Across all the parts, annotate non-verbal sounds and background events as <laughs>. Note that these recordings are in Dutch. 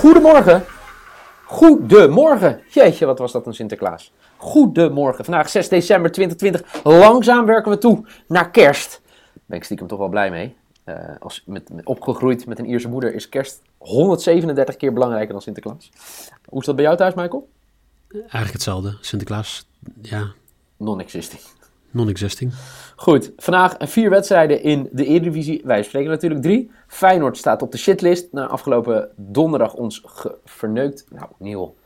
Goedemorgen. Goedemorgen. Jeetje, wat was dat een Sinterklaas. Goedemorgen. Vandaag 6 december 2020. Langzaam werken we toe naar kerst. Daar ben ik stiekem toch wel blij mee. Uh, als met, met, opgegroeid met een Ierse moeder is kerst 137 keer belangrijker dan Sinterklaas. Hoe is dat bij jou thuis, Michael? Eigenlijk hetzelfde. Sinterklaas, ja. Non-existing. Non-existing. Goed, vandaag vier wedstrijden in de Eredivisie. Wij spreken natuurlijk drie. Feyenoord staat op de shitlist. Na afgelopen donderdag ons verneukt. Nou, Niel.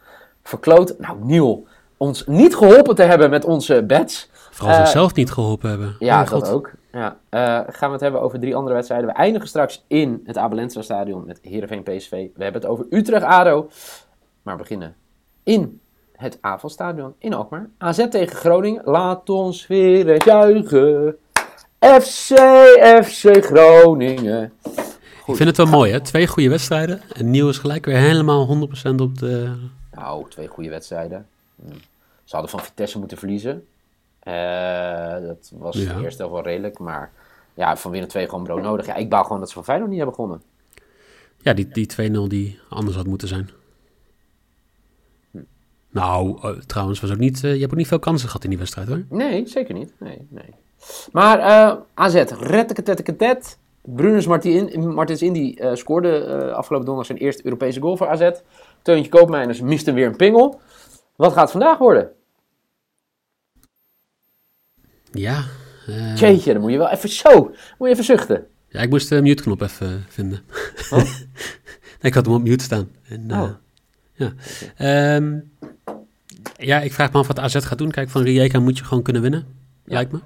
Verkloot. Nou, Niel. Ons niet geholpen te hebben met onze bets. Vooral uh, zichzelf niet geholpen hebben. Ja, oh, dat ook. Ja. Uh, gaan we het hebben over drie andere wedstrijden. We eindigen straks in het Abelensra stadion met Heerenveen PSV. We hebben het over Utrecht-ADO. Maar we beginnen in het Avelstadion in Alkmaar. AZ tegen Groningen. Laat ons weer het juichen. FC, FC Groningen. Goed. Ik vind het wel mooi, hè? Twee goede wedstrijden. En Nieuw is gelijk weer helemaal 100% op de... Nou, twee goede wedstrijden. Hm. Ze hadden van Vitesse moeten verliezen. Uh, dat was ja. eerst wel redelijk, maar ja, van winnen twee gewoon brood nodig. Ja, ik bouw gewoon dat ze van Feyenoord niet hebben begonnen. Ja, die, die 2-0 die anders had moeten zijn. Nou, uh, trouwens, was ook niet, uh, je hebt ook niet veel kansen gehad in die wedstrijd hoor. Nee, zeker niet. Nee, nee. Maar uh, AZ, retteketetteketet. Brunus Martin, Martins Indy scoorde afgelopen donderdag zijn eerste Europese goal voor AZ. Teuntje Koopmeiners miste weer een pingel. Wat gaat het vandaag worden? Ja. Uh... Jeetje, dan moet je wel even zo. Moet je even zuchten. Ja, ik moest de mute-knop even vinden. <laughs> Nee, ik had hem op mute staan. En, oh. Ja. Um, ja, ik vraag me af wat AZ gaat doen. Kijk, van Rijeka moet je gewoon kunnen winnen, lijkt me.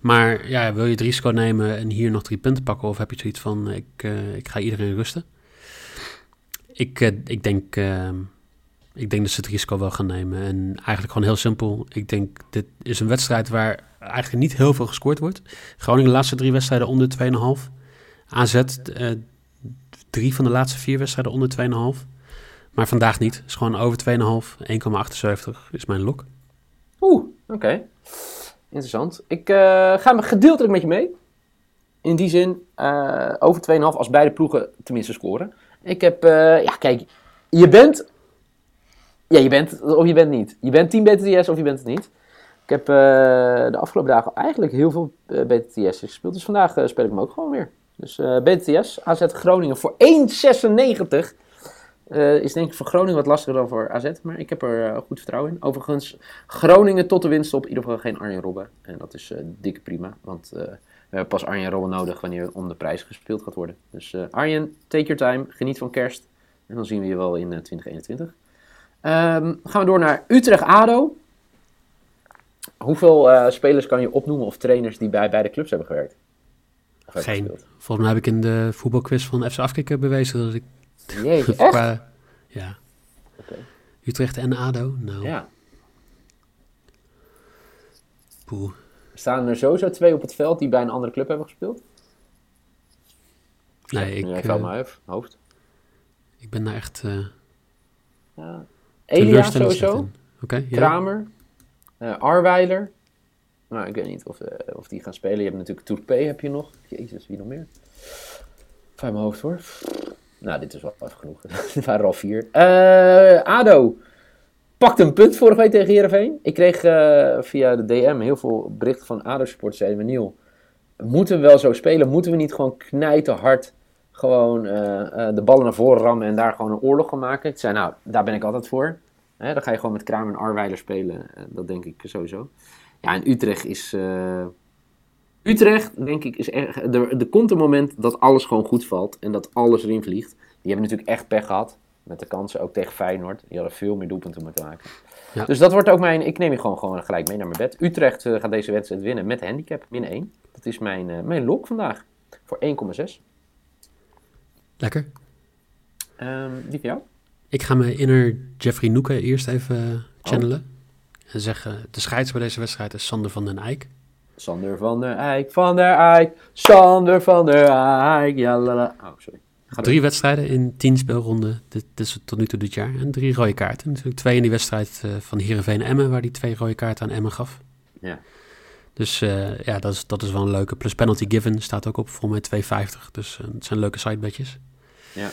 Maar ja, wil je het risico nemen en hier nog drie punten pakken? Of heb je zoiets van, ik, uh, ik ga iedereen rusten? Ik, uh, ik, denk, uh, ik denk dat ze het risico wel gaan nemen. En eigenlijk gewoon heel simpel. Ik denk, dit is een wedstrijd waar eigenlijk niet heel veel gescoord wordt. Groningen de laatste drie wedstrijden onder 2,5. AZ drie van de laatste vier wedstrijden onder 2,5. Maar vandaag niet. is gewoon over 2,5. 1,78 is mijn lok. Oeh, oké. Interessant. Ik uh, ga gedeeltelijk met je mee. In die zin, uh, over 2,5 als beide ploegen tenminste scoren. Ik heb, uh, ja kijk, je bent, ja je bent, of je bent niet. Je bent team BTTS of je bent het niet. Ik heb de afgelopen dagen eigenlijk heel veel BTTS gespeeld. Dus vandaag speel ik hem ook gewoon weer. Dus BTTS, AZ Groningen voor 1,96. Uh, is denk ik voor Groningen wat lastiger dan voor AZ, maar ik heb er uh, goed vertrouwen in. Overigens, Groningen tot de winst op in ieder geval geen Arjen Robben. En dat is uh, dikke prima, want we hebben pas Arjen Robben nodig wanneer om de prijs gespeeld gaat worden. Dus Arjen, take your time, geniet van kerst. En dan zien we je wel in 2021. Um, ehm, gaan we door naar Utrecht-ADO. Hoeveel spelers kan je opnoemen of trainers die bij beide clubs hebben gewerkt? Geen. Volgens mij heb ik in de voetbalquiz van FC Afkikken bewezen dat ik Jeetje, <laughs> echt? ja. Okay. Utrecht en ADO? Nou. Ja. Poeh. Staan er sowieso twee op het veld die bij een andere club hebben gespeeld? Nee, ik... Ik uh, mijn hoofd. Ik ben daar echt... Uh, ja. Elia sowieso. Okay, ja. Kramer. Uh, Arweiler. Nou, ik weet niet of, uh, of die gaan spelen. Je hebt natuurlijk Tourpé heb je nog. Jezus, wie nog meer? Van mijn hoofd hoor. Nou, dit is wel even genoeg. <laughs> er waren er al vier. Uh, ADO pakt een punt vorige week tegen Heerenveen. Ik kreeg uh, via de DM heel veel berichten van ADO-supporters. Zeiden Niel, moeten we wel zo spelen? Moeten we niet gewoon knijten hard gewoon uh, de ballen naar voren rammen en daar gewoon een oorlog gaan maken? Ik zei, nou, daar ben ik altijd voor. Hè, dan ga je gewoon met Kramer en Arweiler spelen. dat denk ik sowieso. Ja, en Utrecht is... Utrecht, denk ik, is er, er, er komt een moment dat alles gewoon goed valt en dat alles erin vliegt. Die hebben natuurlijk echt pech gehad. Met de kansen ook tegen Feyenoord. Die hadden veel meer doelpunten moeten maken. Ja. Dus dat wordt ook mijn... Ik neem je gewoon, gewoon gelijk mee naar mijn bed. Utrecht eh, gaat deze wedstrijd winnen met handicap. Min 1. Dat is mijn, eh, mijn lok vandaag. Voor 1,6. Lekker. Ehm die van jou? Ik ga mijn inner Jeffrey Noeken eerst even Oh. channelen. En zeggen, de scheids bij deze wedstrijd is Sander van den Eyck. Sander van der Eyck, van der Eyck, Sander van der Eyck, ja la la. Oh, sorry. Ga Drie wedstrijden in tien speelronden dit, dit is tot nu toe dit jaar. En drie rode kaarten. Natuurlijk twee in die wedstrijd eh, van Heerenveen Emmen, waar die twee rode kaarten aan Emmen gaf. Ja. Dus eh, ja, dat is, dat is wel een leuke. Plus penalty given staat ook op, volgens mij 2,50. Dus eh, het zijn leuke sidebetjes. Ja.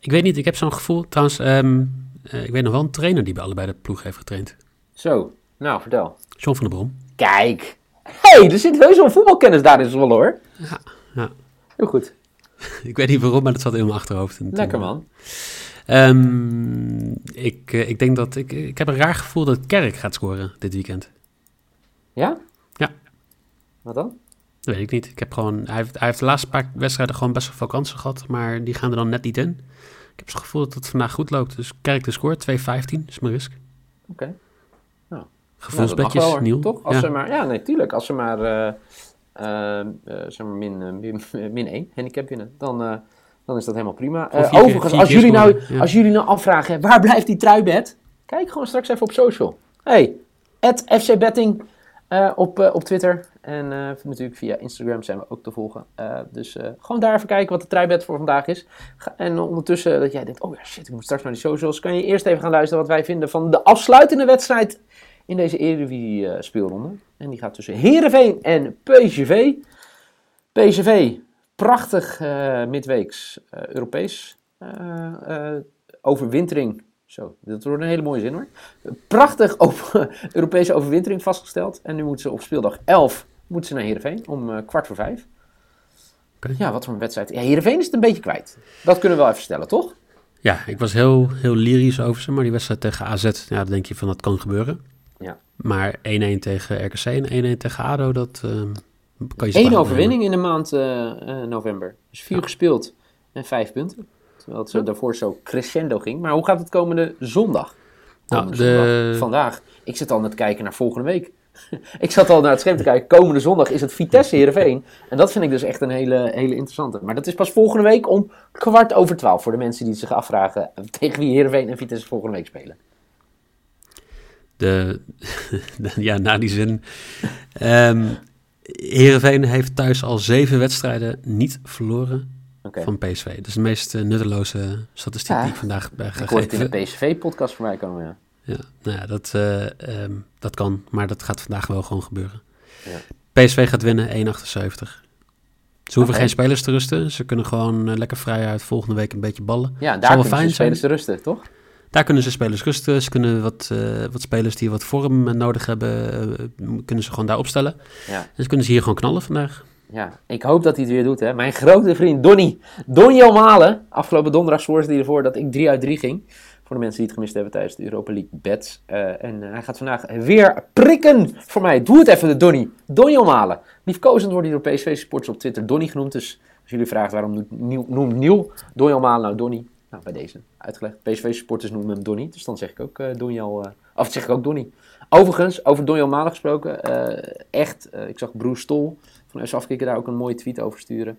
Ik weet niet, ik heb zo'n gevoel. Trouwens, ehm, eh, ik weet nog wel een trainer die bij allebei de ploeg heeft getraind. Zo, nou vertel. John van der Brom. Kijk. Hé, hey, er zit heus wel voetbalkennis daar in Zwolle hoor. Ja, ja. Heel goed. <laughs> Ik weet niet waarom, maar dat zat in mijn achterhoofd. Lekker man. Ehm, ik, eh, ik denk dat ik, ik heb een raar gevoel dat Kerk gaat scoren dit weekend. Ja? Ja. Wat dan? Dat weet ik niet. Ik heb gewoon, hij, heeft, hij heeft de laatste paar wedstrijden gewoon best wel veel kansen gehad, maar die gaan er dan net niet in. Ik heb het gevoel dat het vandaag goed loopt. Dus Kerk de score, 2,15 is mijn risk. Oké. Gevoelsbedjes, Nou. Toch? Als ja. ze maar, ja, nee, tuurlijk. Als ze maar, eh, eh, eh, zeg maar min, min, <laughs> min 1 handicap winnen, dan, dan is dat helemaal prima. Keer- overigens, als jullie, nou, ja. als jullie nou afvragen, waar blijft die truibed? Kijk gewoon straks even op social. Hey, FC Betting op, op Twitter. En natuurlijk via Instagram zijn we ook te volgen. Dus gewoon daar even kijken wat de truibed voor vandaag is. En ondertussen dat jij denkt, oh ja shit, ik moet straks naar die socials. Kan je eerst even gaan luisteren wat wij vinden van de afsluitende wedstrijd in deze Eredivisie eh, speelronde. En die gaat tussen Heerenveen en PSV. PSV, prachtig eh, midweeks eh, Europees overwintering. Zo, dat wordt een hele mooie zin hoor. Prachtig <laughs> Europese overwintering vastgesteld. En nu moeten ze op speeldag 11 moeten ze naar Heerenveen om kwart voor vijf. Ja, wat voor een wedstrijd. Ja, Heerenveen is het een beetje kwijt. Dat kunnen we wel even stellen, toch? Ja, ik was heel, heel lyrisch over ze, maar die wedstrijd tegen AZ, ja, dan denk je van dat kan gebeuren. Ja. Maar 1-1 tegen RKC en 1-1 tegen ADO, dat ehm, kan je Eén overwinning in de maand eh, eh, november. Dus vier Ja. gespeeld en vijf punten. Terwijl het zo daarvoor zo crescendo ging. Maar hoe gaat het komende zondag? Nou, de- zondag, vandaag. Ik zit al net kijken naar volgende week. <laughs> ik zat al naar het scherm te kijken. Komende zondag is het Vitesse Heerenveen. En dat vind ik dus echt een hele, hele interessante. Maar dat is pas volgende week om kwart over twaalf. Voor de mensen die zich afvragen tegen wie Heerenveen en Vitesse volgende week spelen. <laughs> De, ja, na die zin. Ehm Heerenveen heeft thuis al zeven wedstrijden niet verloren van PSV. Dat is de meest eh, nutteloze statistiek Ja. die ik vandaag ben Ik hoorde het in gegeven. de PSV-podcast voor mij komen. Ja. Ja, nou ja, dat, eh, ehm, dat kan, maar dat gaat vandaag wel gewoon gebeuren. Ja. PSV gaat winnen, 1,78. Ze hoeven geen spelers te rusten. Ze kunnen gewoon eh, lekker vrij uit volgende week een beetje ballen. Ja, daar kunnen fijn spelers te rusten, toch? Daar kunnen ze spelers rusten. Ze kunnen wat, eh, wat spelers die wat vorm nodig hebben, eh, kunnen ze gewoon daar opstellen. Ja. En ze kunnen ze hier gewoon knallen vandaag. Ja, ik hoop dat hij het weer doet. Hè. Mijn grote vriend Donny. Donny Malen. Afgelopen donderdag zorgde hij ervoor dat ik 3 uit 3 ging. Voor de mensen die het gemist hebben tijdens de Europa League bets. Eh, en hij gaat vandaag weer prikken voor mij. Doe het even, de Donny. Donny Malen. Liefkozend wordt hij door PSV Sports op Twitter Donny genoemd. Dus als jullie vragen waarom noemt Nieuw, noemt Nieuw Donny Malen nou Donny. Nou, bij deze uitgelegd. PSV Supporters noemen hem Donny. Dus dan zeg ik ook eh Donny al... eh, of zeg ik ook Donny. Overigens, over Donny Malen gesproken. eh, echt, ik zag Broes Stol van FC Afkikken daar ook een mooie tweet over sturen.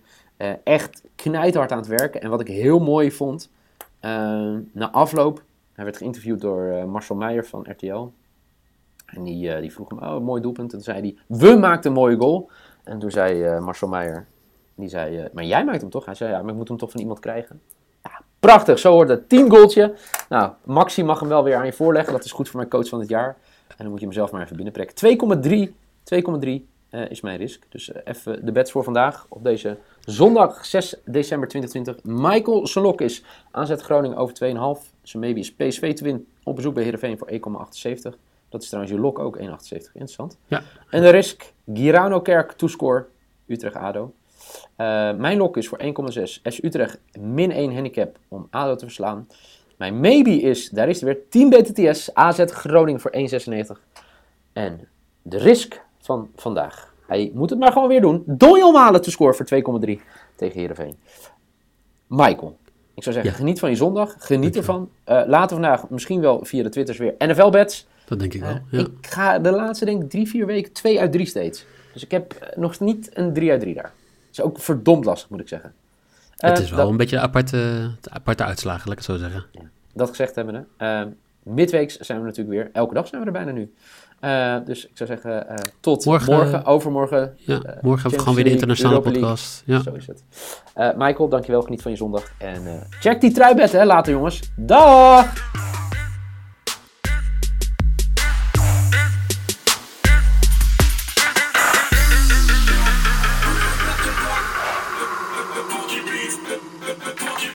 Echt knijthard aan het werken. En wat ik heel mooi vond, na afloop, hij werd geïnterviewd door Marcel Meijer van RTL. En die, die vroeg hem, oh, mooi doelpunt. En toen zei hij, we maakten een mooie goal. En toen zei Marcel Meijer, die zei, maar jij maakt hem toch? Hij zei, ja, maar ik moet hem toch van iemand krijgen. Prachtig, zo wordt het. 10 goaltje. Nou, Maxi mag hem wel weer aan je voorleggen. Dat is goed voor mijn coach van het jaar. En dan moet je hem zelf maar even binnenprikken. 2,3 2,3 eh, is mijn risk. Dus eh, even de bets voor vandaag. Op deze zondag 6 december 2020. Michael Solok is aanzet Groningen over 2,5. Zijn maybe is PSV te win op bezoek bij Heerenveen voor 1,78. Dat is trouwens je lok ook 1,78. Interessant. Ja. En de risk Girano Kerk toescore Utrecht-ADO. Eh, mijn lok is voor 1,6. FC Utrecht min 1 handicap om ADO te verslaan. Mijn maybe is, daar is het weer, 10 BTTS AZ Groningen voor 1,96. En de risk van vandaag. Hij moet het maar gewoon weer doen. Doyle Malen te scoren voor 2,3 tegen Heerenveen. Michael, Ik zou zeggen, Ja. geniet van je zondag. Geniet ervan. Eh later vandaag misschien wel via de Twitters weer NFL-bets. Dat denk ik wel. Eh, Ja. Ik ga de laatste, denk ik, drie, vier weken twee uit drie steeds. Dus ik heb nog niet een drie uit drie daar. Is ook verdomd lastig, moet ik zeggen. het Eh, is wel dat, een beetje een aparte, aparte uitslagen, laat ik het zo zeggen. dat gezegd hebbende. eh midweeks zijn we natuurlijk weer. Elke dag zijn we er bijna nu. Eh, dus ik zou zeggen, eh, tot morgen, Morgen- overmorgen. Ja, morgen hebben we gewoon weer de internationale Europa podcast. Ja. Zo is het. Michael, dankjewel. Geniet van je zondag. En check die truibed, hè, later jongens. Dag!